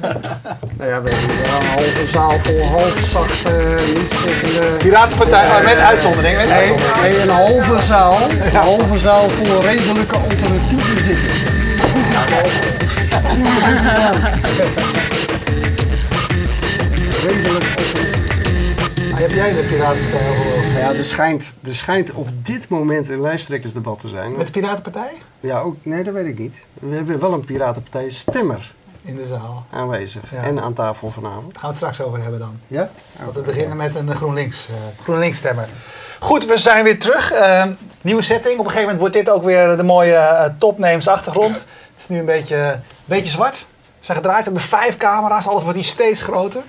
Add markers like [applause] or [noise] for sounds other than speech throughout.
[laughs] Nou ja, we hebben hier een halve zaal vol halfzachte, niet zittende... Piratenpartij, maar met uitzondering. Met Nee, uitzondering. nee, een halve zaal. Een halve zaal vol redelijke alternatieven zitten. Ja, oh? Redelijk alternatief. Ah, heb jij de Piratenpartij overwogen? Nou ja, er schijnt, er schijnt op dit moment een lijsttrekkersdebat te zijn. Met de Piratenpartij? Ja, ook, nee, dat weet ik niet. We hebben wel een Piratenpartij stemmer In de zaal. aanwezig. Ja. En aan tafel vanavond. Daar gaan we het straks over hebben dan. Ja? Want we beginnen met een GroenLinks, eh GroenLinks stemmer. Goed, we zijn weer terug. Eh, nieuwe setting. Op een gegeven moment wordt dit ook weer de mooie eh, topnames achtergrond. Het is nu een beetje, een beetje zwart. We zijn gedraaid, we hebben vijf camera's. Alles wordt hier steeds groter.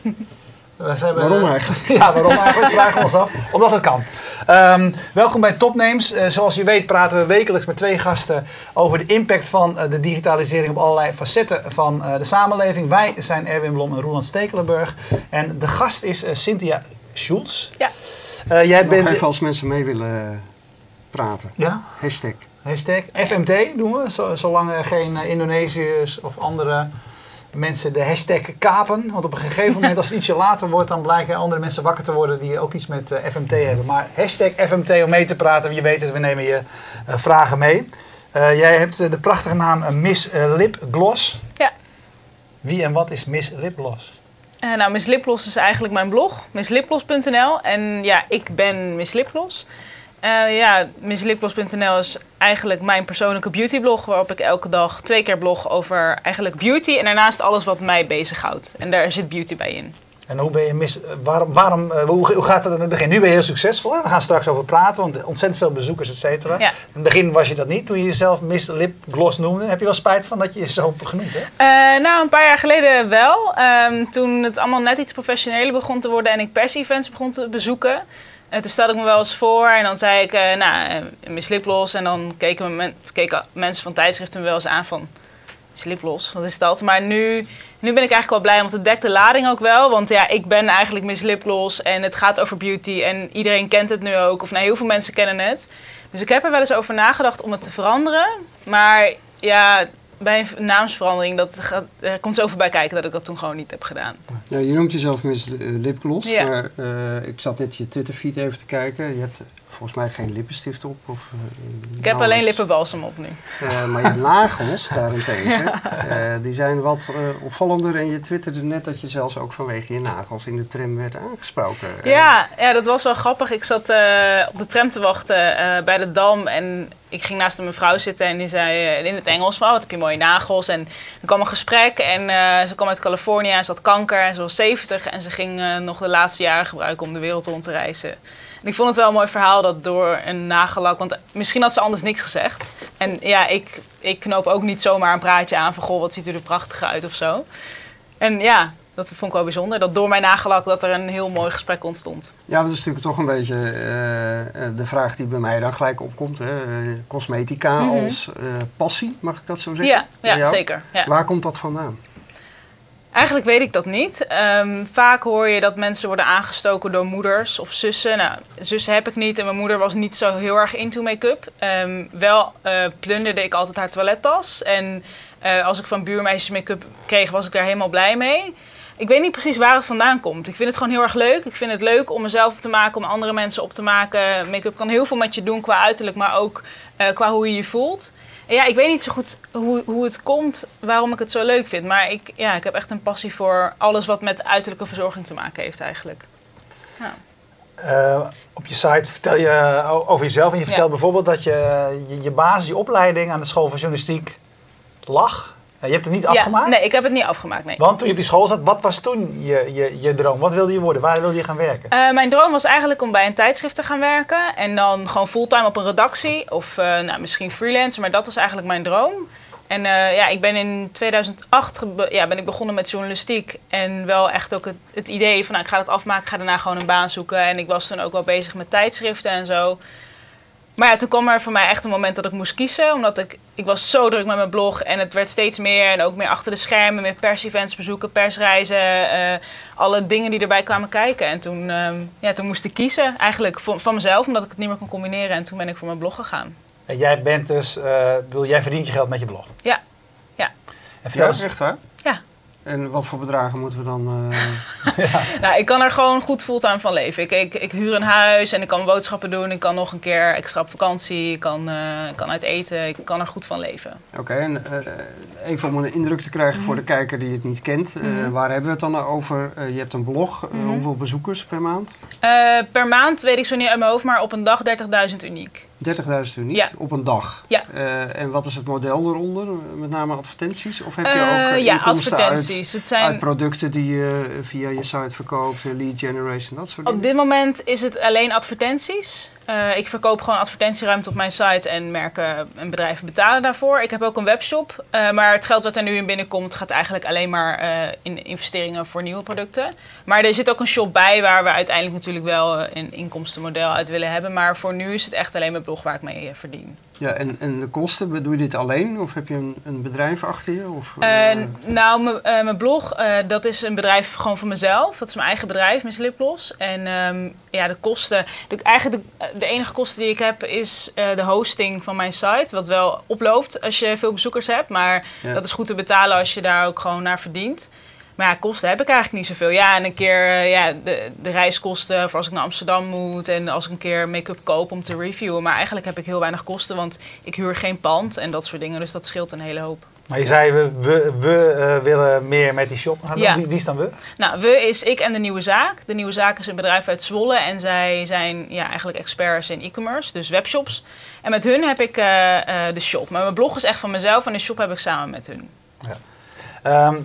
We zijn, eh, Waarom eigenlijk? [laughs] Ja, waarom eigenlijk? Vragen we ons af. Omdat het kan. Ehm, welkom bij Topnames. Eh, zoals je weet praten we wekelijks met twee gasten over de impact van eh, de digitalisering op allerlei facetten van de samenleving. Wij zijn Erwin Blom en Roland Stekelenburg. En de gast is Cynthia Schulz. Ja. Eh, jij Nog bent... even als mensen mee willen praten. Ja, Hashtag. hashtag FMT doen we. zo- zolang er geen Indonesiërs of andere mensen de hashtag kapen. Want op een gegeven moment, als het ietsje later wordt, dan blijken andere mensen wakker te worden die ook iets met eh, FMT hebben. Maar hashtag FMT om mee te praten. Je weet het, we nemen je eh, vragen mee. Eh, jij hebt de prachtige naam Miss Lip Gloss. Ja. Wie en wat is Miss Lip Gloss? Nou, Miss Lipgloss is eigenlijk mijn blog, misslipgloss.nl. En ja, ik ben Miss Lipgloss. Eh, ja, misslipgloss.nl is eigenlijk mijn persoonlijke beautyblog... waarop ik elke dag twee keer blog over eigenlijk beauty... en daarnaast alles wat mij bezighoudt. En daar zit beauty bij in. En hoe ben je mis, eh, waarom, waarom, eh, hoe, gaat het in het begin? Nu ben je heel succesvol. Hè? We gaan straks over praten, want ontzettend veel bezoekers, et cetera. Ja. In het begin was je dat niet. Toen je jezelf Miss Lip Gloss noemde, heb je wel spijt van dat je je zo hebt genoemd, hè? Eh, nou, een paar jaar geleden wel. Ehm, toen het allemaal net iets professioneler begon te worden en ik pers-events begon te bezoeken. Eh, toen stelde ik me wel eens voor en dan zei ik, eh nou, eh, Miss Lipgloss. En dan keken, me men- keken mensen van tijdschriften me wel eens aan van, Miss Lipgloss, wat is dat? Maar nu, nu ben ik eigenlijk wel blij, want het dekt de lading ook wel. Want ja, ik ben eigenlijk Miss Lipgloss en het gaat over beauty. En iedereen kent het nu ook, of nou, heel veel mensen kennen het. Dus ik heb er wel eens over nagedacht om het te veranderen. Maar ja, bij een naamsverandering, dat gaat, er komt zoveel bij kijken dat ik dat toen gewoon niet heb gedaan. Ja, je noemt jezelf Miss eh, Lipgloss, Ja. maar eh, ik zat net je Twitterfeed even te kijken. Je hebt volgens mij geen lippenstift op. Of, eh, Ik heb alleen lippenbalsem op nu. Maar je [laughs] nagels daarentegen, die zijn wat opvallender. En je twitterde net dat je zelfs ook vanwege je nagels in de tram werd aangesproken. Ja, ja, dat was wel grappig. Ik zat op de tram te wachten bij de Dam en ik ging naast een mevrouw zitten en die zei eh, in het Engels van, wat heb je mooie nagels. En er kwam een gesprek en eh, ze kwam uit Californië en ze had kanker en ze was 70 en ze ging eh, nog de laatste jaren gebruiken om de wereld rond te reizen. En ik vond het wel een mooi verhaal dat door een nagellak, want misschien had ze anders niks gezegd. En ja, ik, ik knoop ook niet zomaar een praatje aan van, goh, wat ziet u er prachtig uit of zo. En ja, dat vond ik wel bijzonder. Dat door mijn nagellak dat er een heel mooi gesprek ontstond. Ja, dat is natuurlijk toch een beetje eh, eh, de vraag die bij mij dan gelijk opkomt. Hè. Eh, cosmetica Mhm. als passie, mag ik dat zo zeggen? Ja, ja zeker. Ja. Waar komt dat vandaan? Eigenlijk weet ik dat niet. Ehm, vaak hoor je dat mensen worden aangestoken door moeders of zussen. Nou, zussen heb ik niet en mijn moeder was niet zo heel erg into make-up. Ehm, wel plunderde ik altijd haar toilettas. En als ik van buurmeisjes make-up kreeg, was ik daar helemaal blij mee. Ik weet niet precies waar het vandaan komt. Ik vind het gewoon heel erg leuk. Ik vind het leuk om mezelf op te maken, om andere mensen op te maken. Make-up kan heel veel met je doen qua uiterlijk, maar ook eh, qua hoe je je voelt. En ja, ik weet niet zo goed hoe, hoe het komt, waarom ik het zo leuk vind. Maar ik, ja, ik heb echt een passie voor alles wat met uiterlijke verzorging te maken heeft eigenlijk. Eh, op je site vertel je o- over jezelf. En je vertelt Ja. bijvoorbeeld dat je, je je basis, je opleiding aan de school van journalistiek lag. Je hebt het niet afgemaakt. Ja, nee, ik heb het niet afgemaakt, nee. Want toen je op die school zat, wat was toen je, je, je droom? Wat wilde je worden? Waar wilde je gaan werken? Eh, mijn droom was eigenlijk om bij een tijdschrift te gaan werken. En dan gewoon fulltime op een redactie. Of eh, nou, misschien freelance, maar dat was eigenlijk mijn droom. En eh, ja, ik ben in 2008 gebe- ja, ben ik begonnen met journalistiek. En wel echt ook het, het idee van nou, ik ga het afmaken, ik ga daarna gewoon een baan zoeken. En ik was toen ook wel bezig met tijdschriften en zo. Maar ja, toen kwam er voor mij echt een moment dat ik moest kiezen. Omdat ik, ik was zo druk met mijn blog en het werd steeds meer. En ook meer achter de schermen, meer pers-events bezoeken, persreizen. eh, alle dingen die erbij kwamen kijken. En toen, ehm, ja, toen moest ik kiezen eigenlijk van, van mezelf, omdat ik het niet meer kon combineren. En toen ben ik voor mijn blog gegaan. En jij bent dus, eh, bedoel, jij verdient je geld met je blog. Ja, ja. En vertel eens, echt waar? Ja. En wat voor bedragen moeten we dan... eh, [laughs] Nou, ik kan er gewoon goed fulltime van leven. Ik, ik, ik huur een huis en ik kan boodschappen doen. Ik kan nog een keer extra op vakantie. Ik kan, eh, ik kan uit eten. Ik kan er goed van leven. Oké, en eh, even om een indruk te krijgen voor de kijker die het niet kent. eh, Mhm. Waar hebben we het dan over? Je hebt een blog. Mhm. Hoeveel bezoekers per maand? 30.000 Eh, per maand weet ik zo niet uit mijn hoofd, maar op een dag 30.000 uniek. Uniek Ja. op een dag. Ja. Eh, en wat is het model eronder? Met name advertenties? Of heb je Eh, ook eh, ja, inkomsten uit, advertenties. Het zijn... uit producten die je via je site verkoopt? lead generation, dat soort dingen? Op dit moment is het alleen advertenties. Eh, ik verkoop gewoon advertentieruimte op mijn site en merken en bedrijven betalen daarvoor. Ik heb ook een webshop, eh, maar het geld wat er nu in binnenkomt gaat eigenlijk alleen maar eh, in investeringen voor nieuwe producten. Maar er zit ook een shop bij waar we uiteindelijk natuurlijk wel een inkomstenmodel uit willen hebben. Maar voor nu is het echt alleen mijn blog waar ik mee verdien. Ja, en, en de kosten, doe je dit alleen? Of heb je een, een bedrijf achter je? Of, Eh, eh, nou, m- eh, mijn blog, dat is een bedrijf gewoon van mezelf. Dat is mijn eigen bedrijf, Miss Lipgloss. En ehm, ja, de kosten... De, eigenlijk de, de enige kosten die ik heb is de hosting van mijn site. Wat wel oploopt als je veel bezoekers hebt. Maar Ja. dat is goed te betalen als je daar ook gewoon naar verdient. Maar ja, kosten heb ik eigenlijk niet zoveel. Ja, en een keer eh, ja, de, de reiskosten voor als ik naar Amsterdam moet. En als ik een keer make-up koop om te reviewen. Maar eigenlijk heb ik heel weinig kosten, want ik huur geen pand en dat soort dingen. Dus dat scheelt een hele hoop. Maar je zei, we, we, we eh, willen meer met die shop gaan doen. Ja. Wie, wie is dan we? Nou, we is ik en de Nieuwe Zaak. De Nieuwe Zaak is een bedrijf uit Zwolle en zij zijn ja, eigenlijk experts in e-commerce, dus webshops. En met hun heb ik eh, de shop. Maar mijn blog is echt van mezelf en de shop heb ik samen met hun. Ehm,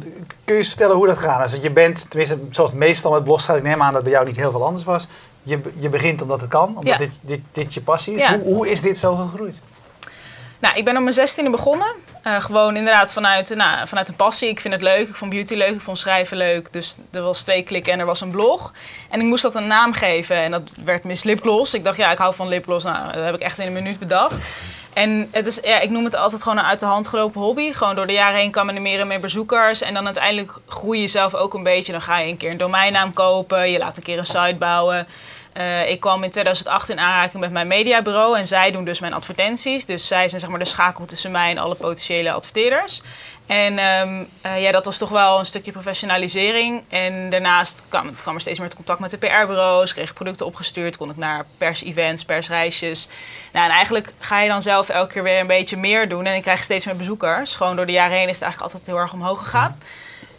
kun je eens vertellen hoe dat gaat? Dus je bent, tenminste zoals meestal met blogs gaat, ik neem aan dat bij jou niet heel veel anders was. Je, je begint omdat het kan, omdat Ja. dit, dit, dit je passie is. Hoe, hoe is dit zo gegroeid? Nou, ik ben op mijn zestiende begonnen. Eh, gewoon inderdaad vanuit, nou, vanuit een passie. Ik vind het leuk. Ik vond beauty leuk. Ik vond schrijven leuk. Dus er was twee klikken en er was een blog. En ik moest dat een naam geven. En dat werd Miss Lipgloss. Ik dacht, ja, ik hou van lipgloss. Nou, dat heb ik echt in een minuut bedacht. En het is, ja, ik noem het altijd gewoon een uit de hand gelopen hobby. Gewoon door de jaren heen kwamen er meer en meer bezoekers. En dan uiteindelijk groei je zelf ook een beetje. Dan ga je een keer een domeinnaam kopen. Je laat een keer een site bouwen. Eh, ik kwam in 2008 in aanraking met mijn mediabureau en zij doen dus mijn advertenties. Dus zij zijn zeg maar de schakel tussen mij en alle potentiële adverteerders. En ehm, eh, ja, dat was toch wel een stukje professionalisering. En daarnaast kwam, kwam er steeds meer het contact met de PR-bureaus. Kreeg producten opgestuurd, kon ik naar pers-events, persreisjes. Nou, en eigenlijk ga je dan zelf elke keer weer een beetje meer doen. En ik krijg steeds meer bezoekers. Gewoon door de jaren heen is het eigenlijk altijd heel erg omhoog gegaan.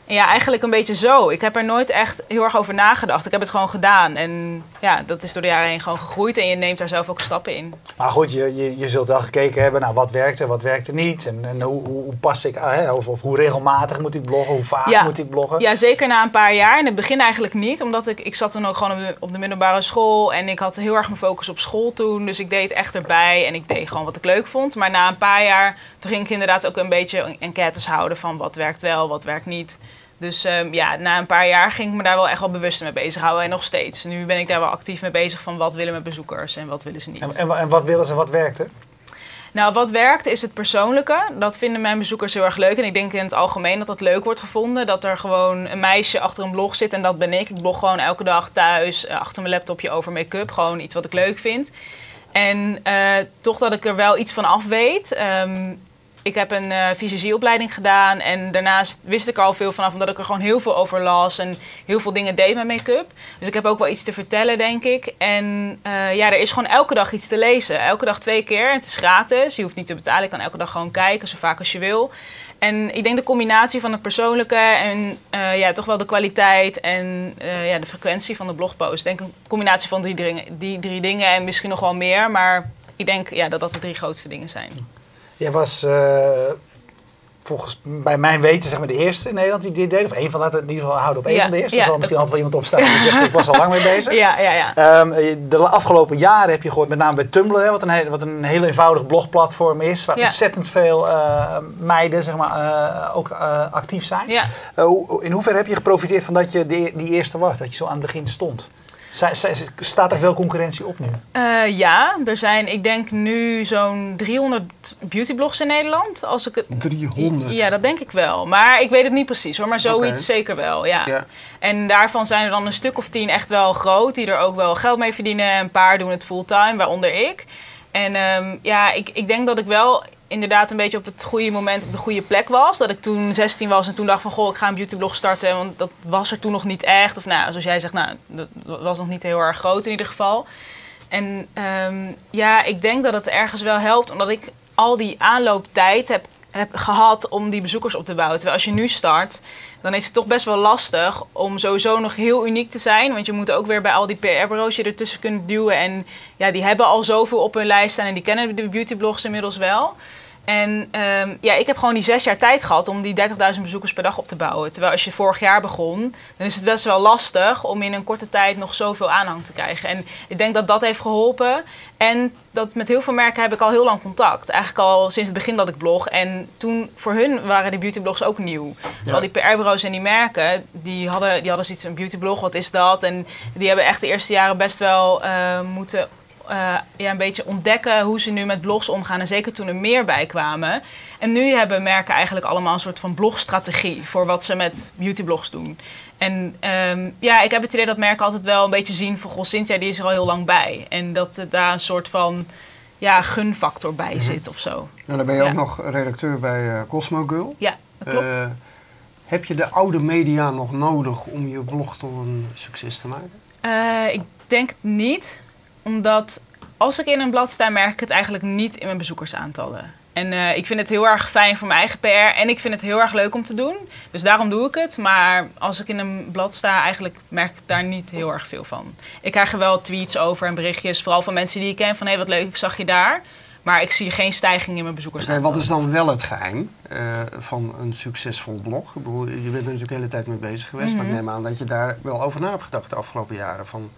Ja, eigenlijk een beetje zo. Ik heb er nooit echt heel erg over nagedacht. Ik heb het gewoon gedaan. En ja, dat is door de jaren heen gewoon gegroeid. En je neemt daar zelf ook stappen in. Maar goed, je, je, je zult wel gekeken hebben, nou, wat werkt er, wat werkt er niet. En, en hoe, hoe, hoe pas ik, ah, hè, of, of hoe regelmatig moet ik bloggen, hoe vaak Ja. moet ik bloggen. Ja, zeker na een paar jaar. In het begin eigenlijk niet. Omdat ik, ik zat toen ook gewoon op de, op de middelbare school. En ik had heel erg mijn focus op school toen. Dus ik deed echt erbij. En ik deed gewoon wat ik leuk vond. Maar na een paar jaar, toen ging ik inderdaad ook een beetje enquêtes houden. Van wat werkt wel, wat werkt niet. Dus ehm, ja, na een paar jaar ging ik me daar wel echt wel bewust mee bezighouden. En nog steeds. Nu ben ik daar wel actief mee bezig van wat willen mijn bezoekers en wat willen ze niet. En, en, en wat willen ze, wat werkt er? Nou, wat werkt is het persoonlijke. Dat vinden mijn bezoekers heel erg leuk. En ik denk in het algemeen dat dat leuk wordt gevonden. Dat er gewoon een meisje achter een blog zit en dat ben ik. Ik blog gewoon elke dag thuis eh, achter mijn laptopje over make-up. Gewoon iets wat ik leuk vind. En eh, toch dat ik er wel iets van af weet. Ehm, ik heb een fysisieopleiding gedaan en daarnaast wist ik al veel vanaf, omdat ik er gewoon heel veel over las en heel veel dingen deed met make-up. Dus ik heb ook wel iets te vertellen, denk ik. En eh, ja, er is gewoon elke dag iets te lezen. Elke dag twee keer. Het is gratis. Je hoeft niet te betalen. Je kan elke dag gewoon kijken, zo vaak als je wil. En ik denk de combinatie van het persoonlijke en eh, ja, toch wel de kwaliteit en ja, de frequentie van de blogpost. Ik denk een combinatie van die, dingen- die drie dingen en misschien nog wel meer. Maar ik denk ja, dat dat de drie grootste dingen zijn. Jij was eh, volgens bij mijn weten zeg maar de eerste in Nederland die dit deed. Of een van, laten in ieder geval houden op één Ja, van de eerste. ja. Er zal misschien altijd wel iemand opstaan die zegt [laughs] ik was al lang mee bezig. Ja, ja, ja. Ehm, de afgelopen jaren heb je gehoord, met name bij Tumblr, hè, wat, een heel, wat een heel eenvoudig blogplatform is, waar Ja. ontzettend veel eh, meiden zeg maar, eh, ook actief zijn. in hoeverre heb je geprofiteerd van dat je de, die eerste was, dat je zo aan het begin stond? Staat er veel concurrentie op nu? Eh, ja, er zijn, ik denk nu zo'n 300 beautyblogs in Nederland. Als ik het, 300. Ja, dat denk ik wel. Maar ik weet het niet precies hoor. Maar zoiets zeker wel, ja. Ja. En daarvan zijn er dan een stuk of tien echt wel groot. Die er ook wel geld mee verdienen. Een paar doen het fulltime, waaronder ik. En ehm, ja, ik, ik denk dat ik wel inderdaad een beetje op het goede moment op de goede plek was. Dat ik toen 16 was en toen dacht van goh, ik ga een beautyblog starten. Want dat was er toen nog niet echt. Of nou, zoals jij zegt, nou, dat was nog niet heel erg groot in ieder geval. En ehm, ja, ik denk dat het ergens wel helpt, omdat ik al die aanlooptijd heb, heb gehad om die bezoekers op te bouwen. Terwijl als je nu start, dan is het toch best wel lastig om sowieso nog heel uniek te zijn. Want je moet ook weer bij al die PR-bureaus je ertussen kunnen duwen. En ja, die hebben al zoveel op hun lijst staan en die kennen de beautyblogs inmiddels wel. En ehm, ja, ik heb gewoon die zes jaar tijd gehad om die 30.000 bezoekers per dag op te bouwen. Terwijl als je vorig jaar begon, dan is het best wel lastig om in een korte tijd nog zoveel aanhang te krijgen. En ik denk dat dat heeft geholpen. En dat met heel veel merken heb ik al heel lang contact. Eigenlijk al sinds het begin dat ik blog. En toen voor hun waren die beautyblogs ook nieuw. Dus al die PR-bureaus en die merken, die hadden, die hadden zoiets een beautyblog, wat is dat? En die hebben echt de eerste jaren best wel uh, moeten uh, ja, een beetje ontdekken hoe ze nu met blogs omgaan. En zeker toen er meer bij kwamen. En nu hebben merken eigenlijk allemaal een soort van blogstrategie voor wat ze met beautyblogs doen. En um, ja, ik heb het idee dat merken altijd wel een beetje zien van... Goh, Cynthia die is er al heel lang bij. En dat er daar een soort van ja, gunfactor bij mm -hmm. zit of zo. Nou, dan ben je ja. ook nog redacteur bij uh, Cosmo Girl. Ja, dat klopt. Uh, heb je de oude media nog nodig om je blog tot een succes te maken? Uh, ik denk niet omdat als ik in een blad sta, merk ik het eigenlijk niet in mijn bezoekersaantallen. En uh, ik vind het heel erg fijn voor mijn eigen PR en ik vind het heel erg leuk om te doen. Dus daarom doe ik het. Maar als ik in een blad sta, eigenlijk merk ik daar niet heel erg veel van. Ik krijg er wel tweets over en berichtjes, vooral van mensen die ik ken. Van hé, hey, wat leuk, ik zag je daar. Maar ik zie geen stijging in mijn bezoekersaantallen. Okay, wat is dan wel het geheim uh, van een succesvol blog? Ik bedoel, je bent er natuurlijk de hele tijd mee bezig geweest. Mm -hmm. Maar ik neem aan dat je daar wel over na hebt gedacht de afgelopen jaren. Van,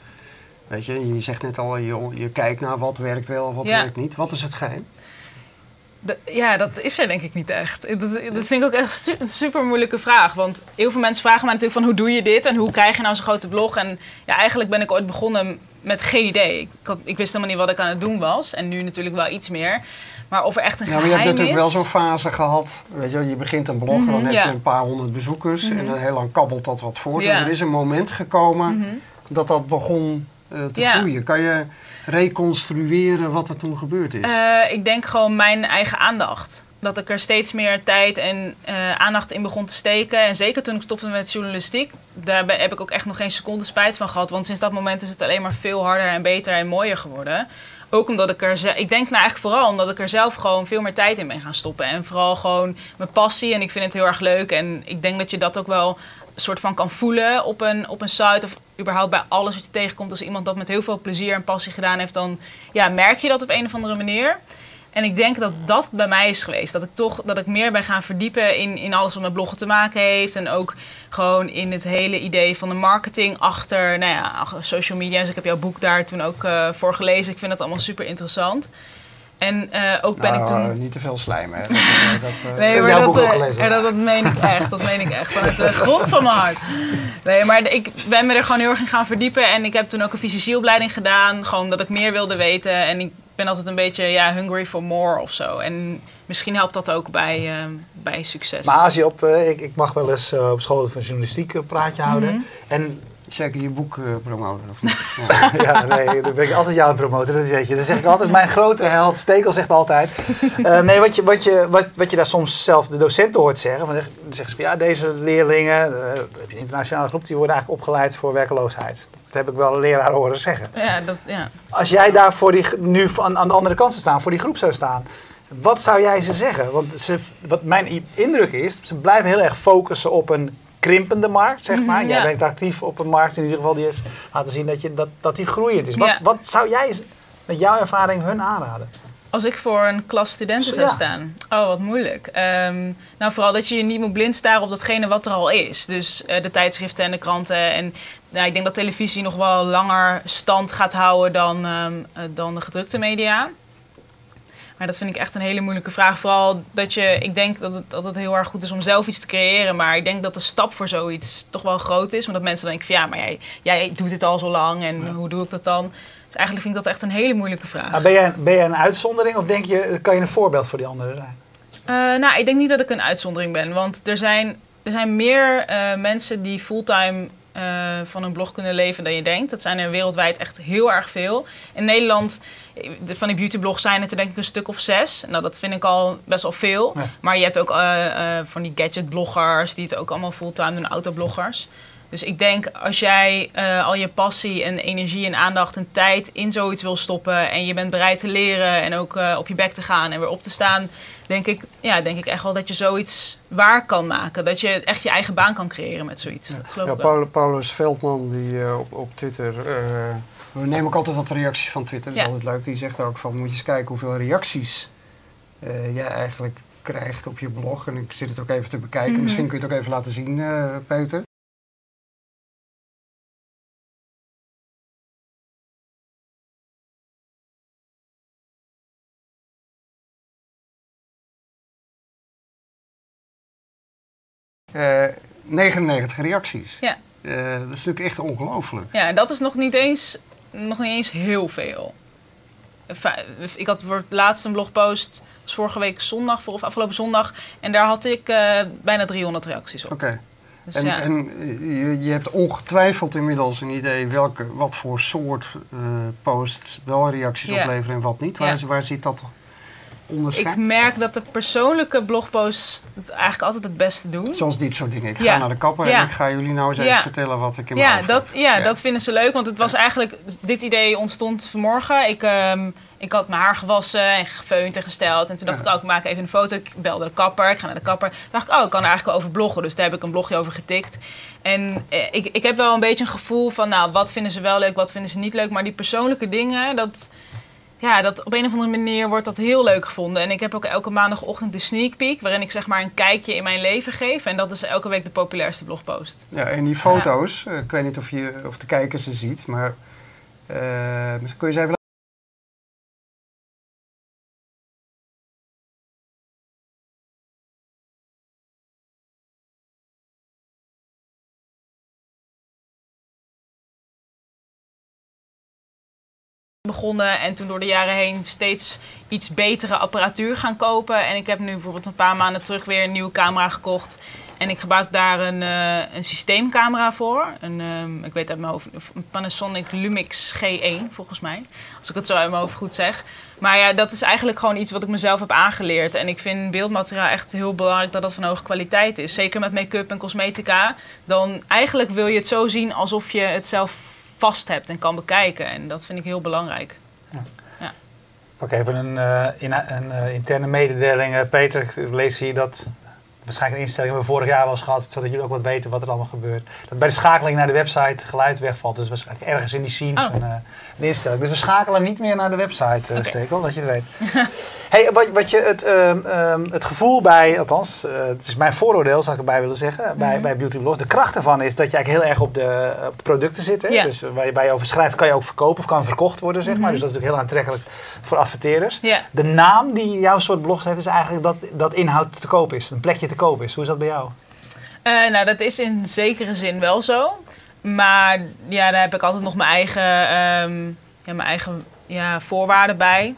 Weet je, je zegt net al, je, je kijkt naar wat werkt wel, wat ja. werkt niet. Wat is het geheim? De, ja, dat is er denk ik niet echt. Dat, dat vind ik ook echt een super moeilijke vraag. Want heel veel mensen vragen mij natuurlijk van hoe doe je dit en hoe krijg je nou zo'n grote blog? En ja, eigenlijk ben ik ooit begonnen met geen idee. Ik, had, ik wist helemaal niet wat ik aan het doen was. En nu natuurlijk wel iets meer. Maar of er echt een ja, geheim maar je hebt natuurlijk is... wel zo'n fase gehad. Weet je, je begint een blog mm -hmm, en dan heb ja. je een paar honderd bezoekers. Mm -hmm. En dan heel lang kabbelt dat wat voort. Ja. En er is een moment gekomen Mhm. dat dat begon te Ja. groeien. Kan je reconstrueren wat er toen gebeurd is? Eh, ik denk gewoon mijn eigen aandacht. Dat ik er steeds meer tijd en eh, aandacht in begon te steken. En zeker toen ik stopte met journalistiek, daar heb ik ook echt nog geen seconde spijt van gehad. Want sinds dat moment is het alleen maar veel harder en beter en mooier geworden. Ook omdat ik er, ik denk nou eigenlijk vooral omdat ik er zelf gewoon veel meer tijd in ben gaan stoppen. En vooral gewoon mijn passie en ik vind het heel erg leuk. En ik denk dat je dat ook wel soort van kan voelen op een, op een site of überhaupt bij alles wat je tegenkomt. Als iemand dat met heel veel plezier en passie gedaan heeft, dan ja, merk je dat op een of andere manier. En ik denk dat dat bij mij is geweest. Dat ik toch dat ik meer ben gaan verdiepen in, in alles wat met bloggen te maken heeft. En ook gewoon in het hele idee van de marketing achter nou ja, social media. Dus ik heb jouw boek daar toen ook eh, voor gelezen. Ik vind dat allemaal super interessant. En eh, ook ben Nou, ik toen... eh, niet te veel slijmen. Hè. [laughs] Dat, eh, dat, Nee, maar dat, gelezen. en dat, dat meen ik echt. Dat meen ik echt. Vanuit de [laughs] grond van mijn hart. Nee, maar ik ben me er gewoon heel erg in gaan verdiepen. En ik heb toen ook een fysicieopleiding gedaan. Gewoon omdat ik meer wilde weten. En ik ben altijd een beetje ja, hungry for more of zo. En misschien helpt dat ook bij, eh, bij succes. Maar als je op, ik, ik mag wel eens op school van journalistiek een praatje houden. Mhm. En Zeker je boek eh, promoten, of niet? [laughs] Ja. ja, nee, dan ben ik altijd jou aan het promoten, dat weet je. Dan zeg ik altijd, mijn grote held, Stekel zegt altijd. Eh, nee, wat je, wat, je, wat, wat je daar soms zelf de docenten hoort zeggen. van, Dan zeggen ze van, ja, deze leerlingen, eh, heb je een internationale groep, die worden eigenlijk opgeleid voor werkeloosheid. Dat heb ik wel een leraar horen zeggen. Ja, dat, ja. Als jij daar voor die, nu aan, aan de andere kant zou staan, voor die groep zou staan. Wat zou jij ze zeggen? Want ze, wat mijn indruk is, ze blijven heel erg focussen op een krimpende markt, zeg maar. Mhm, Jij ja. bent actief op een markt in ieder geval die heeft laten zien dat, je, dat, dat die groeiend is. Wat, Ja. wat zou jij met jouw ervaring hun aanraden? Als ik voor een klas studenten zou staan. Oh, wat moeilijk. Ehm, nou, vooral dat je je niet moet blind staren op datgene wat er al is. Dus eh, de tijdschriften en de kranten. En nou, ik denk dat televisie nog wel langer stand gaat houden dan, ehm, eh, dan de gedrukte media. Maar dat vind ik echt een hele moeilijke vraag. Vooral dat je, ik denk dat het, dat het heel erg goed is om zelf iets te creëren. Maar ik denk dat de stap voor zoiets toch wel groot is. Omdat mensen dan denken van ja, maar jij, jij doet dit al zo lang en hoe doe ik dat dan? Dus eigenlijk vind ik dat echt een hele moeilijke vraag. Ben, jij, ben jij een uitzondering of denk je, kan je een voorbeeld voor die anderen zijn? Eh, nou, ik denk niet dat ik een uitzondering ben. Want er zijn, er zijn meer eh, mensen die fulltime eh, van een blog kunnen leven dan je denkt. Dat zijn er wereldwijd echt heel erg veel. In Nederland, de- van die beautyblogs zijn het er denk ik een stuk of zes. Nou, dat vind ik al best wel veel. Ja. Maar je hebt ook eh, eh, van die gadgetbloggers, die het ook allemaal fulltime doen, autobloggers. Dus ik denk, als jij al je passie en energie en aandacht en tijd in zoiets wil stoppen... en je bent bereid te leren en ook op je bek te gaan en weer op te staan... denk ik, ja, denk ik echt wel dat je zoiets waar kan maken. Dat je echt je eigen baan kan creëren met zoiets. Dat geloof Ja, ik wel. Paulus Veldman die eh, op, op Twitter. eh, we nemen ook altijd wat reacties van Twitter. Dat is Ja. altijd leuk. Die zegt ook van moet je eens kijken hoeveel reacties eh, jij eigenlijk krijgt op je blog. En ik zit het ook even te bekijken. Mhm. Misschien kun je het ook even laten zien, eh Peter. Eh 99 reacties. Ja. Eh, dat is natuurlijk echt ongelooflijk. Ja, en dat is nog niet eens, nog niet eens heel veel. Ik had voor het laatst een blogpost, was vorige week zondag, of afgelopen zondag. En daar had ik eh, bijna 300 reacties op. Oké. Dus En, ja. en eh, je, je hebt ongetwijfeld inmiddels een idee welke, wat voor soort eh, posts wel reacties opleveren en wat niet. Waar, Ja. waar zit dat ik merk dat de persoonlijke blogposts eigenlijk altijd het beste doen. Zoals dit soort dingen. Ik ga Ja. naar de kapper Ja. en ik ga jullie nou eens even vertellen wat ik in mijn Ja, hoofd dat, heb. ja, dat vinden ze leuk. Want het was eigenlijk... Dit idee ontstond vanmorgen. Ik, ehm, ik had mijn haar gewassen en gefeund en gesteld. En toen dacht Ja. ik, oh, ik maak even een foto. Ik belde de kapper. Ik ga naar de kapper. Toen dacht ik, oh, ik kan er eigenlijk wel over bloggen. Dus daar heb ik een blogje over getikt. En eh, ik, ik heb wel een beetje een gevoel van... Nou, wat vinden ze wel leuk, wat vinden ze niet leuk. Maar die persoonlijke dingen, dat... Ja, dat op een of andere manier wordt dat heel leuk gevonden. En ik heb ook elke maandagochtend de sneak peek... waarin ik zeg maar een kijkje in mijn leven geef. En dat is elke week de populairste blogpost. Ja, en die foto's, eh, ik weet niet of, je, of de kijker ze ziet, maar eh, kun je ze even begonnen en toen door de jaren heen steeds iets betere apparatuur gaan kopen. En ik heb nu bijvoorbeeld een paar maanden terug weer een nieuwe camera gekocht. En ik gebruik daar een, eh, een systeemcamera voor. Een, ehm, ik weet uit mijn hoofd, een Panasonic Lumix G1 volgens mij. Als ik het zo uit mijn hoofd goed zeg. Maar ja, dat is eigenlijk gewoon iets wat ik mezelf heb aangeleerd. En ik vind beeldmateriaal echt heel belangrijk dat dat van hoge kwaliteit is. Zeker met make-up en cosmetica. Dan eigenlijk wil je het zo zien alsof je het zelf vast hebt en kan bekijken. En dat vind ik heel belangrijk. Pak even een, eh, in- een eh, interne mededeling. Eh, Peter, ik lees hier dat waarschijnlijk een instelling hebben we vorig jaar wel eens gehad, zodat jullie ook wat weten wat er allemaal gebeurt. Dat bij de schakeling naar de website geluid wegvalt. Dus waarschijnlijk ergens in die scenes Oh. een, eh, een instelling. Dus we schakelen niet meer naar de website, eh Oké. Stekel, dat je het weet. [laughs] hey, wat, wat je het, ehm, ehm, het gevoel bij, althans, eh, het is mijn vooroordeel, zou ik erbij willen zeggen, bij, Mhm. bij Beauty Blogs. De kracht ervan is dat je eigenlijk heel erg op de, op de producten zit. Hè? Dus waar je, waar je over schrijft, kan je ook verkopen of kan verkocht worden, zeg maar. Mhm. Dus dat is natuurlijk heel aantrekkelijk voor adverteerders. De naam die jouw soort blogs heeft, is eigenlijk dat, dat inhoud te koop is. Een plekje te is. Hoe is dat bij jou? Eh, nou, dat is in zekere zin wel zo. Maar ja, daar heb ik altijd nog mijn eigen, ehm, ja, mijn eigen ja, voorwaarden bij.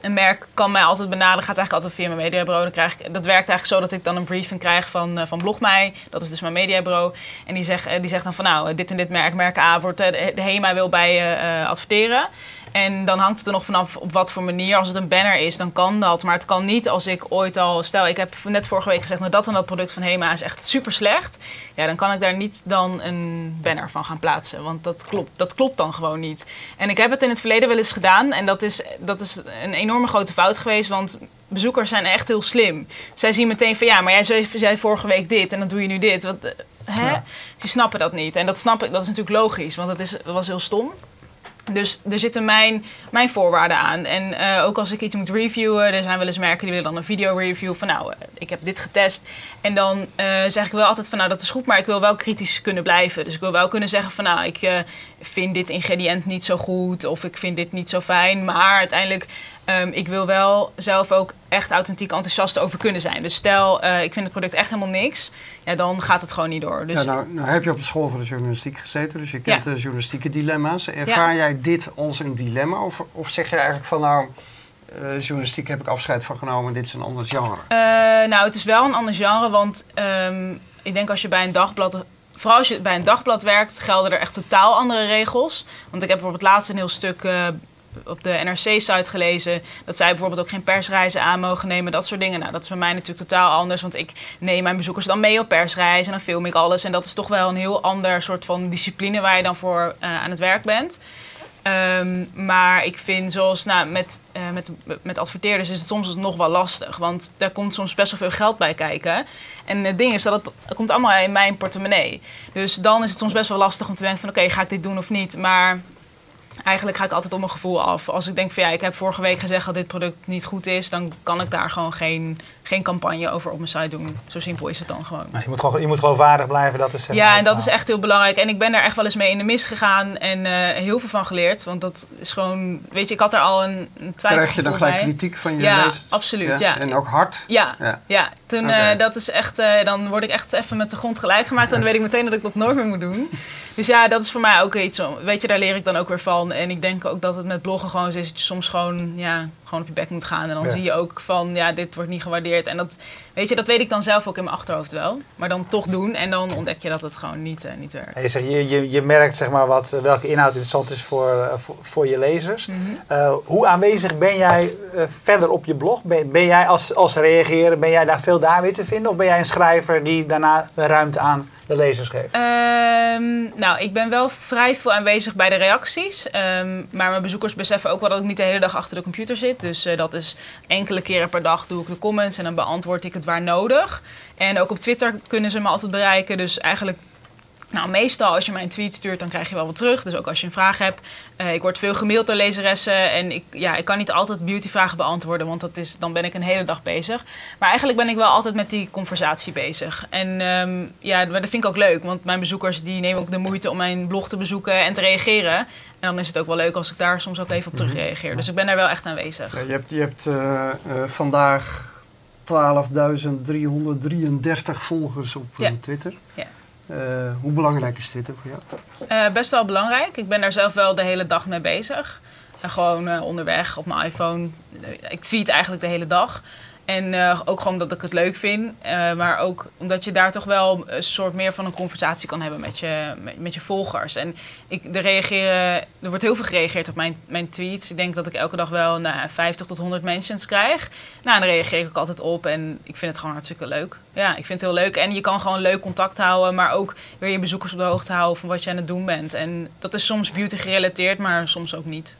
Een merk kan mij altijd benaderen, gaat eigenlijk altijd via mijn mediabureau. Dan krijg ik, dat werkt eigenlijk zo dat ik dan een briefing krijg van, eh, van Blogmij. Dat is dus mijn mediabureau. En die zegt, eh, die zegt dan van nou, dit en dit merk, merk A, wordt, de HEMA wil bij je adverteren. En dan hangt het er nog vanaf op wat voor manier. Als het een banner is, dan kan dat. Maar het kan niet als ik ooit al... Stel, ik heb net vorige week gezegd... nou, dat en dat product van HEMA is echt super slecht. Ja, dan kan ik daar niet dan een banner van gaan plaatsen. Want dat klopt, dat klopt dan gewoon niet. En ik heb het in het verleden wel eens gedaan. En dat is, dat is een enorme grote fout geweest. Want bezoekers zijn echt heel slim. Zij zien meteen van... ja, maar jij zei, zei vorige week dit en dan doe je nu dit. Wat, eh, hè? Ja. Ze snappen dat niet. En dat snap ik, dat is natuurlijk logisch. Want dat, is, dat was heel stom. Dus er zitten mijn, mijn voorwaarden aan. En eh, ook als ik iets moet reviewen, er zijn wel eens merken die willen dan een video review van nou, eh, ik heb dit getest. En dan eh, zeg ik wel altijd van nou, dat is goed, maar ik wil wel kritisch kunnen blijven. Dus ik wil wel kunnen zeggen van nou, ik vind dit ingrediënt niet zo goed of ik vind dit niet zo fijn. Maar uiteindelijk, ehm, ik wil wel zelf ook echt authentiek enthousiast over kunnen zijn. Dus stel, eh, ik vind het product echt helemaal niks, ja, dan gaat het gewoon niet door. Dus Ja, nou, nou heb je op de school voor de journalistiek gezeten, dus je kent Ja. de journalistieke dilemma's. Ervaar jij dit als een dilemma? Of, of zeg je eigenlijk van nou, eh, journalistiek heb ik afscheid van genomen, dit is een ander genre? Eh, nou, het is wel een ander genre, want ehm, ik denk als je bij een dagblad vooral als je bij een dagblad werkt, gelden er echt totaal andere regels. Want ik heb bijvoorbeeld laatst een heel stuk op de NRC-site gelezen... dat zij bijvoorbeeld ook geen persreizen aan mogen nemen, dat soort dingen. Nou, dat is bij mij natuurlijk totaal anders, want ik neem mijn bezoekers dan mee op persreizen... en dan film ik alles. En dat is toch wel een heel ander soort van discipline waar je dan voor eh, aan het werk bent... Ehm, maar ik vind, zoals nou, met, uh, met, met adverteerders, is het soms nog wel lastig. Want daar komt soms best wel veel geld bij kijken. En het ding is dat het, het komt allemaal in mijn portemonnee. Dus dan is het soms best wel lastig om te denken van oké, ga ik dit doen of niet. Maar eigenlijk ga ik altijd op mijn gevoel af. Als ik denk van ja, ik heb vorige week gezegd dat dit product niet goed is, dan kan ik daar gewoon geen, geen campagne over op mijn site doen. Zo simpel is het dan gewoon. je, moet gewoon je moet geloofwaardig blijven, dat is Ja, en dat is echt heel belangrijk. En ik ben daar echt wel eens mee in de mist gegaan en uh, heel veel van geleerd. Want dat is gewoon, weet je, ik had er al een, een twijfel Krijg je dan gelijk kritiek van je ja, lezers? Absoluut, ja. En ook hard? Ja, ja. ja. Toen, okay. uh, dat is echt, uh, dan word ik echt even met de grond gelijk gemaakt. En dan weet ik meteen dat ik dat nooit meer moet doen. Dus ja, dat is voor mij ook iets. Weet je, daar leer ik dan ook weer van. En ik denk ook dat het met bloggen gewoon is dat je soms gewoon, ja, gewoon op je bek moet gaan. En dan Ja. zie je ook van, ja, dit wordt niet gewaardeerd. En dat, weet je, dat weet ik dan zelf ook in mijn achterhoofd wel. Maar dan toch doen en dan ontdek je dat het gewoon niet, eh, niet werkt. Je, zegt, je, je, je merkt zeg maar, wat, welke inhoud interessant is voor, eh, voor, voor je lezers. Mhm. Eh, hoe aanwezig ben jij eh, verder op je blog? Ben, ben jij als, als reageren, ben jij daar veel daar weer te vinden? Of ben jij een schrijver die daarna de ruimte aan de lezers geeft? Ehm, nou, ik ben wel vrij veel aanwezig bij de reacties. Ehm, maar mijn bezoekers beseffen ook wel dat ik niet de hele dag achter de computer zit. Dus eh, dat is enkele keren per dag doe ik de comments en dan beantwoord ik het waar nodig. En ook op Twitter kunnen ze me altijd bereiken. Dus eigenlijk, nou meestal als je mij een tweet stuurt, dan krijg je wel wat terug. Dus ook als je een vraag hebt. Eh, ik word veel gemaild door lezeressen. En ik, ja, ik kan niet altijd beautyvragen beantwoorden, want dat is, dan ben ik een hele dag bezig. Maar eigenlijk ben ik wel altijd met die conversatie bezig. En ehm, ja, dat vind ik ook leuk, want mijn bezoekers die nemen ook de moeite om mijn blog te bezoeken en te reageren. En dan is het ook wel leuk als ik daar soms ook even op terug reageer. Dus ik ben daar wel echt aanwezig. Ja, je hebt, je hebt eh, eh, vandaag 12.333 volgers op Ja. Twitter. Ja. Eh, hoe belangrijk is Twitter voor jou? Eh, best wel belangrijk. Ik ben daar zelf wel de hele dag mee bezig. En gewoon eh, onderweg op mijn iPhone. Ik tweet eigenlijk de hele dag. En eh, ook gewoon omdat ik het leuk vind. Eh, maar ook omdat je daar toch wel een soort meer van een conversatie kan hebben met je, met, je volgers. En ik, er, reageren, er wordt heel veel gereageerd op mijn, mijn tweets. Ik denk dat ik elke dag wel nou, 50 tot 100 mentions krijg. Nou, daar reageer ik ook altijd op. En ik vind het gewoon hartstikke leuk. Ja, ik vind het heel leuk. En je kan gewoon leuk contact houden. Maar ook weer je bezoekers op de hoogte houden van wat je aan het doen bent. En dat is soms beauty gerelateerd, maar soms ook niet.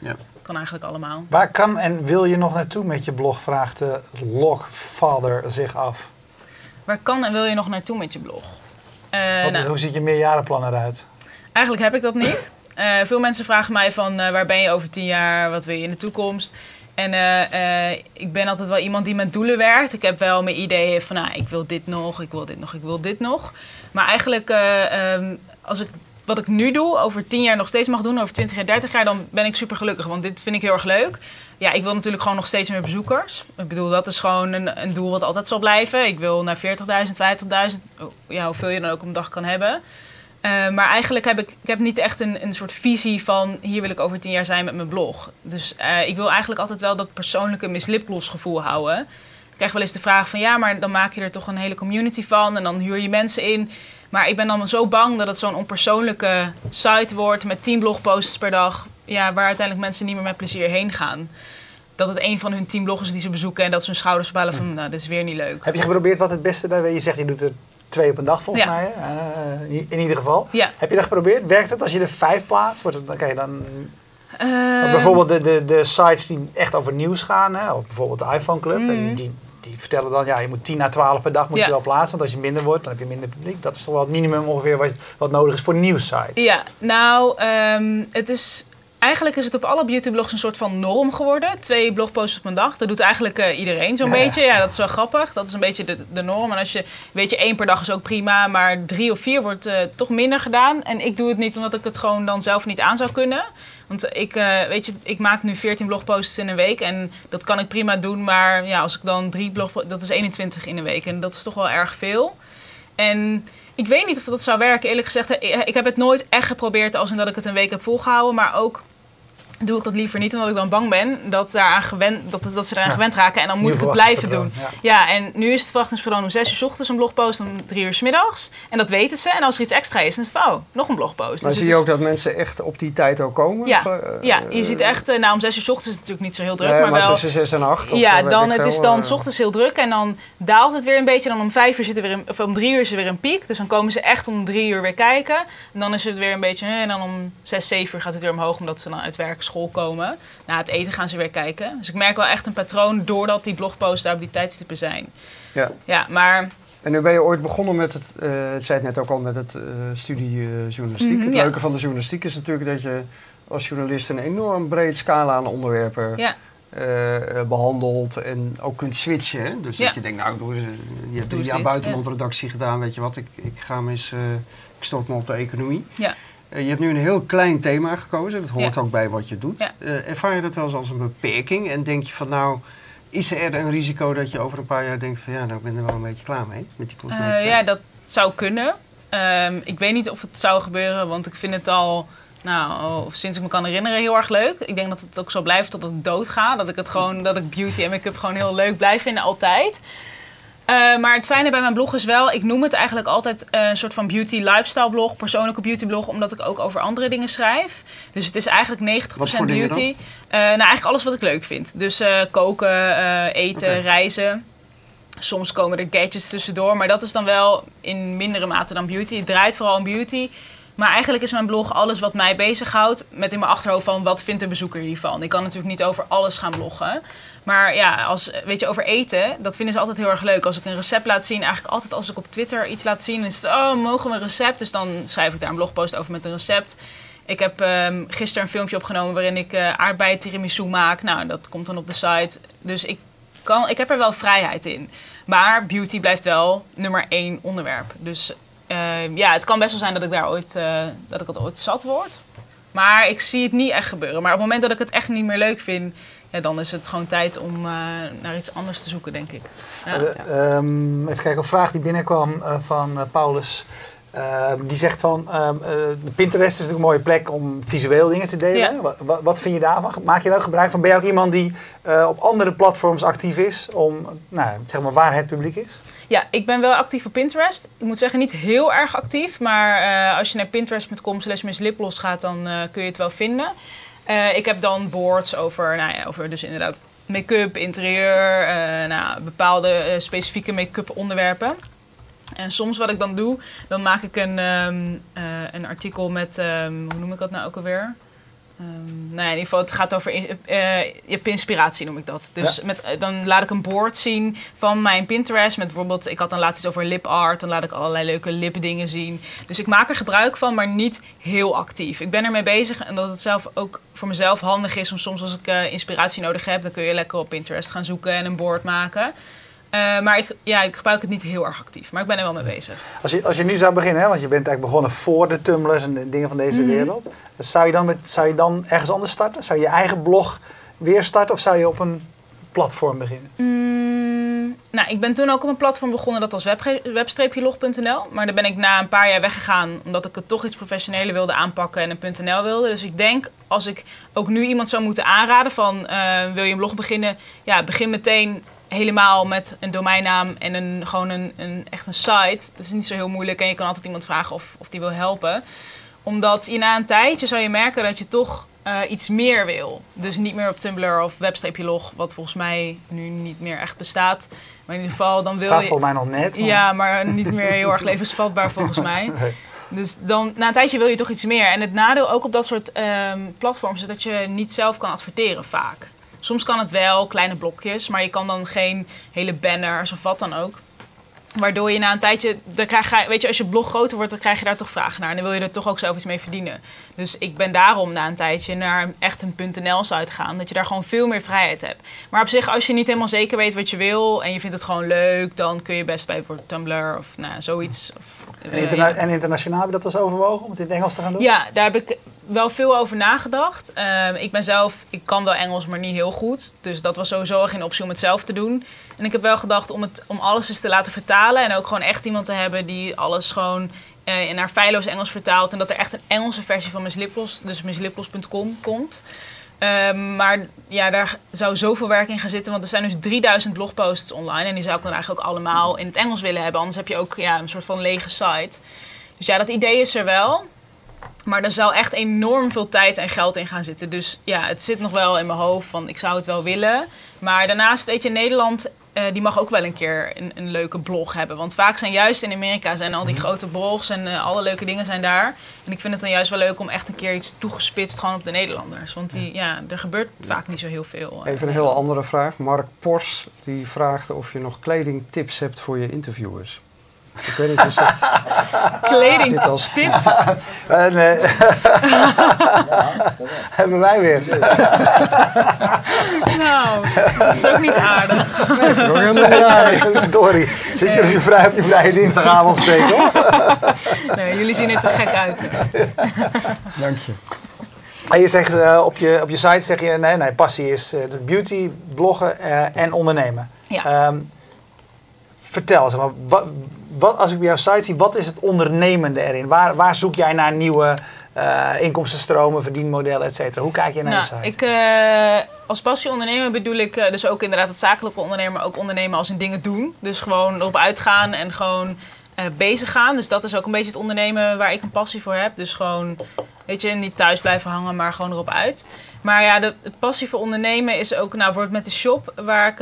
Ja. Kan eigenlijk allemaal. Waar kan en wil je nog naartoe met je blog? Vraagt de Logfather zich af. Waar kan en wil je nog naartoe met je blog? Eh, Wat, nou, Hoe ziet je meerjarenplan eruit? Eigenlijk heb ik dat niet. Eh, veel mensen vragen mij van eh, waar ben je over tien jaar, wat wil je in de toekomst? En ik ben altijd wel iemand die met doelen werkt. Ik heb wel mijn ideeën van nou, ik wil dit nog, ik wil dit nog, ik wil dit nog. Maar eigenlijk, eh, ehm, als ik wat ik nu doe, over tien jaar nog steeds mag doen, over 20 jaar, 30 jaar, dan ben ik super gelukkig. Want dit vind ik heel erg leuk. Ja, ik wil natuurlijk gewoon nog steeds meer bezoekers. Ik bedoel, dat is gewoon een, een doel wat altijd zal blijven. Ik wil naar 40.000, 50.000, oh, ja, hoeveel je dan ook op een dag kan hebben. Eh, maar eigenlijk heb ik, ik heb niet echt een, een soort visie van hier wil ik over tien jaar zijn met mijn blog. Dus eh, ik wil eigenlijk altijd wel dat persoonlijke misliplos gevoel houden. Ik krijg wel eens de vraag van ja, maar dan maak je er toch een hele community van en dan huur je mensen in. Maar ik ben dan zo bang dat het zo'n onpersoonlijke site wordt met 10 blogposts per dag. Ja, waar uiteindelijk mensen niet meer met plezier heen gaan. Dat het een van hun 10 bloggers die ze bezoeken en dat ze hun schouders bellen van nou, dit is weer niet leuk. Heb je geprobeerd wat het beste daar Je zegt je doet er twee op een dag volgens Ja. mij. Eh, in ieder geval. Ja. Heb je dat geprobeerd? Werkt het als je er vijf plaatst? Wordt het, oké, dan, Eh, bijvoorbeeld de, de, de sites die echt over nieuws gaan. Hè? Of bijvoorbeeld de iPhone Club. Mhm. En die, die, vertellen dan, ja, je moet 10 à 12 per dag moet Ja. je wel plaatsen. Want als je minder wordt, dan heb je minder publiek. Dat is toch wel het minimum ongeveer wat, wat nodig is voor nieuwssites. Ja, nou, ehm, het is... Eigenlijk is het op alle beautyblogs een soort van norm geworden. Twee blogposts op een dag. Dat doet eigenlijk eh, iedereen zo'n Ja, beetje. Ja, dat is wel grappig. Dat is een beetje de, de norm. En als je, weet je, één per dag is ook prima. Maar drie of vier wordt eh, toch minder gedaan. En ik doe het niet omdat ik het gewoon dan zelf niet aan zou kunnen. Want ik, eh, weet je, ik maak nu 14 blogposts in een week. En dat kan ik prima doen. Maar ja, als ik dan drie blogposts... Dat is 21 in een week. En dat is toch wel erg veel. En ik weet niet of dat zou werken. Eerlijk gezegd, ik heb het nooit echt geprobeerd als in dat ik het een week heb volgehouden. Maar ook doe ik dat liever niet, omdat ik dan bang ben dat, daaraan gewend, dat, dat ze eraan Ja. gewend raken. En dan moet ik het blijven doen. Ja. en nu is het verwachtingspatroon om 6 uur 's ochtends een blogpost, om 3 uur 's middags. En dat weten ze. En als er iets extra is, dan is het, oh, nog een blogpost. Maar Dus zie je ook dat mensen echt op die tijd ook komen? Ja, Of, eh, ja, je ziet echt, eh, nou om 6 uur 's ochtends is het natuurlijk niet zo heel druk, nee, maar, maar wel... tussen 6 en 8? ja, dan, het is dan 's ochtends heel druk en dan daalt het weer een beetje. Dan om vijf uur zit er weer een, of om drie uur is er weer een piek. Dus dan komen ze echt om drie uur weer kijken. En dan is het weer een beetje, eh, en dan om zes, zeven uur gaat het weer omhoog omdat ze dan uit werk, school komen. Na het eten gaan ze weer kijken. Dus ik merk wel echt een patroon doordat die blogposts daar op die tijdstippen zijn. Ja. Ja, maar En nu ben je ooit begonnen met het, ik zei het net ook al, met het eh, studie eh, journalistiek. Mhm, het ja. leuke van de journalistiek is natuurlijk dat je als journalist een enorm breed scala aan onderwerpen ja, eh, eh, behandelt en ook kunt switchen. hè. Dus Ja. dat je denkt, nou, doe, je hebt drie jaar buitenlandredactie gedaan, weet je wat, ik, ik ga me eens, eh, ik stort me op de economie. ja. Eh, je hebt nu een heel klein thema gekozen, dat hoort Ja. ook bij wat je doet. Ja. Eh, ervaar je dat wel eens als een beperking en denk je van, nou, is er een risico dat je over een paar jaar denkt van, ja, nou, ik ben er wel een beetje klaar mee met die cosmetica? Eh, ja, dat zou kunnen. Ehm, ik weet niet of het zou gebeuren, want ik vind het al, nou, sinds ik me kan herinneren, heel erg leuk. Ik denk dat het ook zo blijft tot ik dood ga. Dat ik het gewoon, dat ik beauty en make-up gewoon heel leuk blijf vinden, altijd. Eh, maar het fijne bij mijn blog is wel, ik noem het eigenlijk altijd eh, een soort van beauty lifestyle blog, persoonlijke beauty blog, omdat ik ook over andere dingen schrijf. Dus het is eigenlijk 90% Wat voor dingen beauty. Eh, nou, eigenlijk alles wat ik leuk vind. Dus koken, eten, reizen. Soms komen er gadgets tussendoor, maar dat is dan wel in mindere mate dan beauty. Het draait vooral om beauty. Maar eigenlijk is mijn blog alles wat mij bezighoudt. Met in mijn achterhoofd van wat vindt een bezoeker hiervan. Ik kan natuurlijk niet over alles gaan bloggen. Maar ja, als, weet je, over eten, dat vinden ze altijd heel erg leuk. Als ik een recept laat zien, eigenlijk altijd als ik op Twitter iets laat zien, is het, oh, mogen we een recept? Dus dan schrijf ik daar een blogpost over met een recept. Ik heb ehm, gisteren een filmpje opgenomen waarin ik eh aardbei tiramisu maak. Nou, dat komt dan op de site. Dus ik, kan, ik heb er wel vrijheid in. Maar beauty blijft wel nummer één onderwerp. Dus eh, ja, het kan best wel zijn dat ik daar ooit, eh, dat ik het ooit zat word. Maar ik zie het niet echt gebeuren. Maar op het moment dat ik het echt niet meer leuk vind, ja, dan is het gewoon tijd om eh, naar iets anders te zoeken, denk ik. Ja. Eh, ehm, even kijken, een vraag die binnenkwam eh, van Paulus. Ehm, die zegt van, ehm, eh, Pinterest is natuurlijk een mooie plek om visueel dingen te delen. Ja. Wat, wat, vind je daarvan? Maak je daar ook gebruik van? Ben je ook iemand die op andere platforms actief is om, nou, zeg maar, waar het publiek is? Ja, ik ben wel actief op Pinterest. Ik moet zeggen, niet heel erg actief. Maar eh, als je naar pinterest.com slash missliplos gaat, dan eh, kun je het wel vinden. Eh, ik heb dan boards over, nou ja, over dus inderdaad make-up, interieur, nou, bepaalde specifieke make-up onderwerpen. En soms wat ik dan doe, dan maak ik een, ehm, eh, een artikel met, ehm, hoe noem ik dat nou ook alweer? Ehm, nou ja, in ieder geval, het gaat over in- eh, je inspiratie, noem ik dat. Dus met, eh, dan laat ik een board zien van mijn Pinterest. Met bijvoorbeeld, ik had dan laatst iets over lip art. Dan laat ik allerlei leuke lipdingen zien. Dus ik maak er gebruik van, maar niet heel actief. Ik ben ermee bezig en dat het zelf ook voor mezelf handig is om soms als ik eh, inspiratie nodig heb, dan kun je lekker op Pinterest gaan zoeken en een board maken. Eh, maar ik, ja, ik gebruik het niet heel erg actief, maar ik ben er wel mee bezig. Als je, als je nu zou beginnen, hè, want je bent eigenlijk begonnen voor de Tumblrs en de dingen van deze Mhm. wereld. Zou je, dan met, zou je dan ergens anders starten? Zou je je eigen blog weer starten of zou je op een platform beginnen? Mm, nou, ik ben toen ook op een platform begonnen dat was web, web-log.nl. Maar daar ben ik na een paar jaar weggegaan omdat ik het toch iets professioneler wilde aanpakken en een .nl wilde. Dus ik denk als ik ook nu iemand zou moeten aanraden van eh, wil je een blog beginnen, ja, begin meteen helemaal met een domeinnaam en een, gewoon een, een, echt een site. Dat is niet zo heel moeilijk en je kan altijd iemand vragen of, of die wil helpen. Omdat je na een tijdje zou je merken dat je toch eh, iets meer wil. Dus niet meer op Tumblr of web-log, wat volgens mij nu niet meer echt bestaat. Maar in ieder geval, dan wil staat je... volgens mij nog net. maar- Ja, maar niet meer heel erg [laughs] levensvatbaar volgens [laughs] mij. Nee. Dus dan, na een tijdje wil je toch iets meer. En het nadeel ook op dat soort ehm, platforms is dat je niet zelf kan adverteren vaak. Soms kan het wel, kleine blokjes, maar je kan dan geen hele banners of wat dan ook. Waardoor je na een tijdje, dan krijg je, weet je, als je blog groter wordt, dan krijg je daar toch vragen naar. En dan wil je er toch ook zelf iets mee verdienen. Dus ik ben daarom na een tijdje naar echt een .nl-site gaan. Dat je daar gewoon veel meer vrijheid hebt. Maar op zich, als je niet helemaal zeker weet wat je wil en je vindt het gewoon leuk, dan kun je best bij bijvoorbeeld Tumblr of nou, zoiets. Of, En, en internationaal heb je dat eens overwogen om het in het Engels te gaan doen? ja, daar heb ik wel veel over nagedacht. Ehm, ik ben zelf, ik kan wel Engels, maar niet heel goed. Dus dat was sowieso geen optie om het zelf te doen. En ik heb wel gedacht om, het, om alles eens te laten vertalen. En ook gewoon echt iemand te hebben die alles gewoon eh, naar feilloos Engels vertaalt. En dat er echt een Engelse versie van Miss Liplos, dus misslipplos.com, komt. Ehm, maar ja, daar zou zoveel werk in gaan zitten. Want er zijn dus 3000 blogposts online. En die zou ik dan eigenlijk ook allemaal in het Engels willen hebben. Anders heb je ook ja, een soort van lege site. Dus ja, dat idee is er wel. Maar er zou echt enorm veel tijd en geld in gaan zitten. Dus ja, het zit nog wel in mijn hoofd van ik zou het wel willen. Maar daarnaast, weet je, Nederland eh, die mag ook wel een keer een, een, leuke blog hebben. Want vaak zijn juist in Amerika zijn al die mhm. grote blogs en uh, alle leuke dingen zijn daar. En ik vind het dan juist wel leuk om echt een keer iets toegespitst gewoon op de Nederlanders. Want die, ja, er gebeurt vaak niet zo heel veel. Uh, Even een heel andere vraag. Mark Pors die vraagt of je nog kledingtips hebt voor je interviewers. Ik weet niet, is [laughs] dat... Kleding als... tips? [laughs] Uh, nee. [laughs] Hebben wij weer. nou, dat is ook niet aardig. Nee, dat is ook helemaal niet aardig. Sorry. Zit je vrij op je vrije dinsdagavond steken? nee, jullie zien er te gek uit. Dank je. En je zegt uh, op, je, op je site zeg je, nee, nee passie is uh, beauty, bloggen uh, en ondernemen. Ja. Um, vertel, zeg maar, wat, wat, als ik bij jouw site zie, wat is het ondernemende erin? Waar, waar zoek jij naar nieuwe uh, inkomstenstromen, verdienmodellen, et cetera? Hoe kijk je naar nou, de site? Ik, uh, als passieondernemer bedoel ik uh, dus ook inderdaad het zakelijke ondernemer, maar ook ondernemen als in dingen doen. Dus gewoon erop uitgaan en gewoon bezig gaan. Dus dat is ook een beetje het ondernemen waar ik een passie voor heb. Dus gewoon, weet je, niet thuis blijven hangen, maar gewoon erop uit. Maar ja, de, het passie voor ondernemen is ook, nou, wordt met de shop waar ik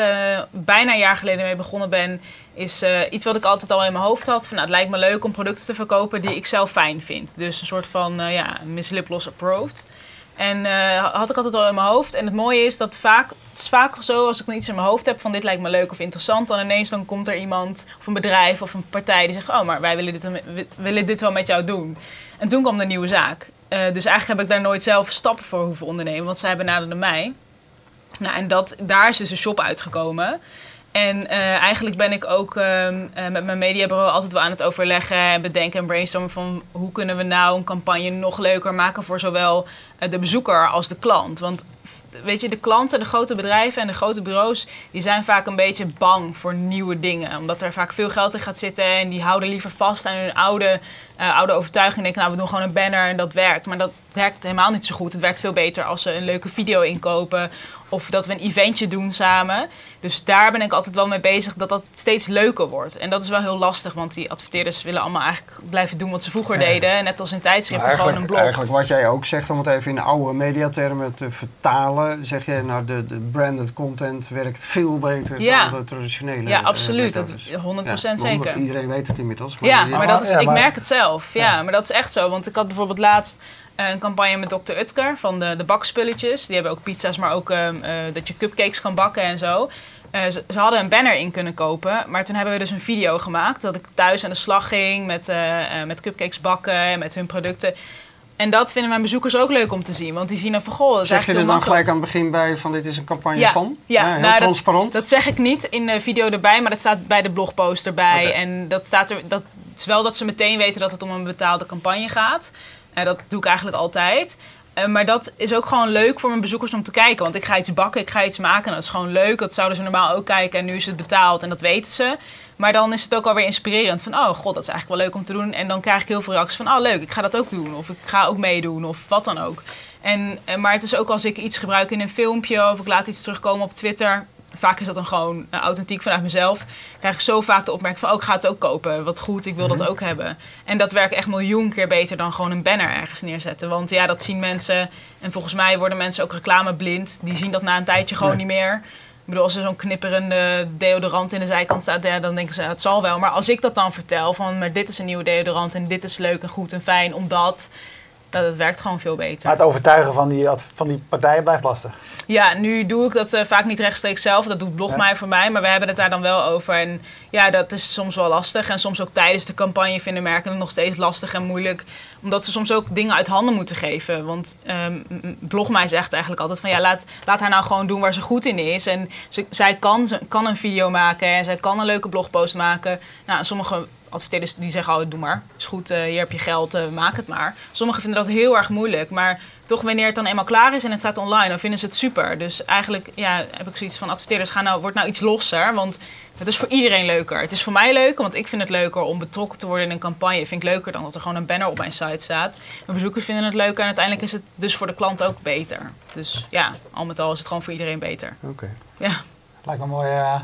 bijna een jaar geleden mee begonnen ben is uh, iets wat ik altijd al in mijn hoofd had. Van, nou, het lijkt me leuk om producten te verkopen die ik zelf fijn vind. Dus een soort van uh, ja, Miss approved. En had ik altijd al in mijn hoofd. En het mooie is dat vaak, het is vaak zo als ik iets in mijn hoofd heb van dit lijkt me leuk of interessant. Dan ineens dan komt er iemand of een bedrijf of een partij die zegt, oh maar wij willen dit, willen dit wel met jou doen. En toen kwam de nieuwe zaak. Dus eigenlijk heb ik daar nooit zelf stappen voor hoeven ondernemen, want zij benaderden mij. Nou, en dat, daar is dus een shop uitgekomen. En uh, eigenlijk ben ik ook uh, met mijn mediabureau altijd wel aan het overleggen en bedenken en brainstormen van hoe kunnen we nou een campagne nog leuker maken voor zowel de bezoeker als de klant. Want weet je, de klanten, de grote bedrijven en de grote bureaus, die zijn vaak een beetje bang voor nieuwe dingen. Omdat er vaak veel geld in gaat zitten en die houden liever vast aan hun oude, uh, oude overtuiging. En denken, nou, we doen gewoon een banner en dat werkt. Maar dat werkt helemaal niet zo goed. Het werkt veel beter als ze een leuke video inkopen of dat we een eventje doen samen. Dus daar ben ik altijd wel mee bezig dat dat steeds leuker wordt. En dat is wel heel lastig, want die adverteerders willen allemaal eigenlijk blijven doen wat ze vroeger deden. Net als in tijdschriften, gewoon een blog. Eigenlijk wat jij ook zegt, om het even in de oude mediatermen te vertalen, zeg je, nou de, de branded content werkt veel beter dan de traditionele. Ja, absoluut. Dat, 100% ja, zeker. Iedereen weet het inmiddels. Maar ja, maar dat is, ik merk het zelf. Ja, maar dat is echt zo. Want ik had bijvoorbeeld laatst een campagne met Dr. Utker van de, de bakspulletjes. Die hebben ook pizza's, maar ook uh, dat je cupcakes kan bakken en zo. Uh, ze, ze, hadden een banner in kunnen kopen, maar toen hebben we dus een video gemaakt dat ik thuis aan de slag ging met, uh, met cupcakes bakken en met hun producten. En dat vinden mijn bezoekers ook leuk om te zien, want die zien dan van goh. Dat zeg je er dan gelijk aan het begin bij van dit is een campagne van? Ja, ja heel nou, transparant. Dat, dat, zeg ik niet in de video erbij, maar dat staat bij de blogpost erbij. Okay. En dat staat er, dat is wel dat ze meteen weten dat het om een betaalde campagne gaat. Uh, dat doe ik eigenlijk altijd. Uh, maar dat is ook gewoon leuk voor mijn bezoekers om te kijken. Want ik ga iets bakken, ik ga iets maken. En dat is gewoon leuk. Dat zouden ze normaal ook kijken. En nu is het betaald en dat weten ze. Maar dan is het ook alweer inspirerend. Van, oh god, dat is eigenlijk wel leuk om te doen. En dan krijg ik heel veel reacties van, oh leuk, ik ga dat ook doen. Of ik ga ook meedoen. Of wat dan ook. En, eh, maar het is ook als ik iets gebruik in een filmpje. Of ik laat iets terugkomen op Twitter vaak is dat dan gewoon uh, authentiek vanuit mezelf. Krijg ik zo vaak de opmerking van, oh, ik ga het ook kopen. Wat goed, ik wil dat mhm. ook hebben. En dat werkt echt miljoen keer beter dan gewoon een banner ergens neerzetten. Want ja, dat zien mensen. En volgens mij worden mensen ook reclameblind. Die zien dat na een tijdje gewoon niet meer. Ik bedoel, als er zo'n knipperende deodorant in de zijkant staat, ja, dan denken ze, het zal wel. Maar als ik dat dan vertel, van, maar dit is een nieuwe deodorant en dit is leuk en goed en fijn, omdat dat het werkt gewoon veel beter. Maar het overtuigen van die, van die partijen blijft lastig. Ja, nu doe ik dat uh, vaak niet rechtstreeks zelf. Dat doet Blog mij voor mij. Maar we hebben het daar dan wel over. En ja, dat is soms wel lastig. En soms ook tijdens de campagne vinden merken het nog steeds lastig en moeilijk. Omdat ze soms ook dingen uit handen moeten geven. Want um, Blog mij zegt eigenlijk altijd van ja, laat, laat haar nou gewoon doen waar ze goed in is. En ze, zij kan, ze kan een video maken en zij kan een leuke blogpost maken. Nou, sommige adverteerders die zeggen, oh, doe maar. Is goed, eh, hier heb je geld, eh, maak het maar. Sommigen vinden dat heel erg moeilijk. Maar toch wanneer het dan eenmaal klaar is en het staat online, dan vinden ze het super. Dus eigenlijk ja, heb ik zoiets van adverteerders, ga nou, word nou iets losser. Want het is voor iedereen leuker. Het is voor mij leuker, want ik vind het leuker om betrokken te worden in een campagne. Vind ik leuker dan dat er gewoon een banner op mijn site staat. Mijn bezoekers vinden het leuker en uiteindelijk is het dus voor de klant ook beter. Dus ja, al met al is het gewoon voor iedereen beter. Oké. Ja. Lijkt me een mooie,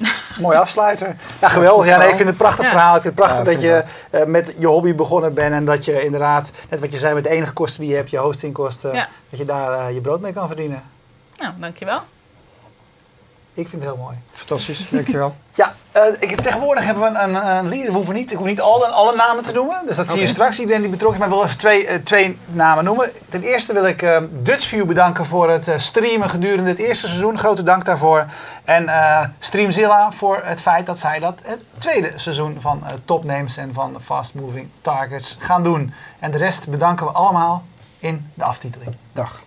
[laughs] mooie afsluiter. Ja, geweldig. Ja, nee, ik vind het een prachtig Ja. verhaal. Ik vind het prachtig Ja, dat je eh, met je hobby begonnen bent en dat je inderdaad, net wat je zei, met de enige kosten die je hebt, je hostingkosten, Ja. dat je daar eh, je brood mee kan verdienen. Nou, dankjewel. Ik vind het heel mooi. Fantastisch, dankjewel. [laughs] Ja, eh, ik, tegenwoordig hebben we een, een leader. We hoeven niet, ik hoef niet alle, alle namen te noemen. Dus dat zie je straks, iedereen die betrokken is. Maar ik wil even twee, eh, twee namen noemen. Ten eerste wil ik eh Dutchview bedanken voor het eh, streamen gedurende het eerste seizoen. Grote dank daarvoor. En Streamzilla voor het feit dat zij dat het tweede seizoen van eh, Top Names en van Fast Moving Targets gaan doen. En de rest bedanken we allemaal in de aftiteling. Dag.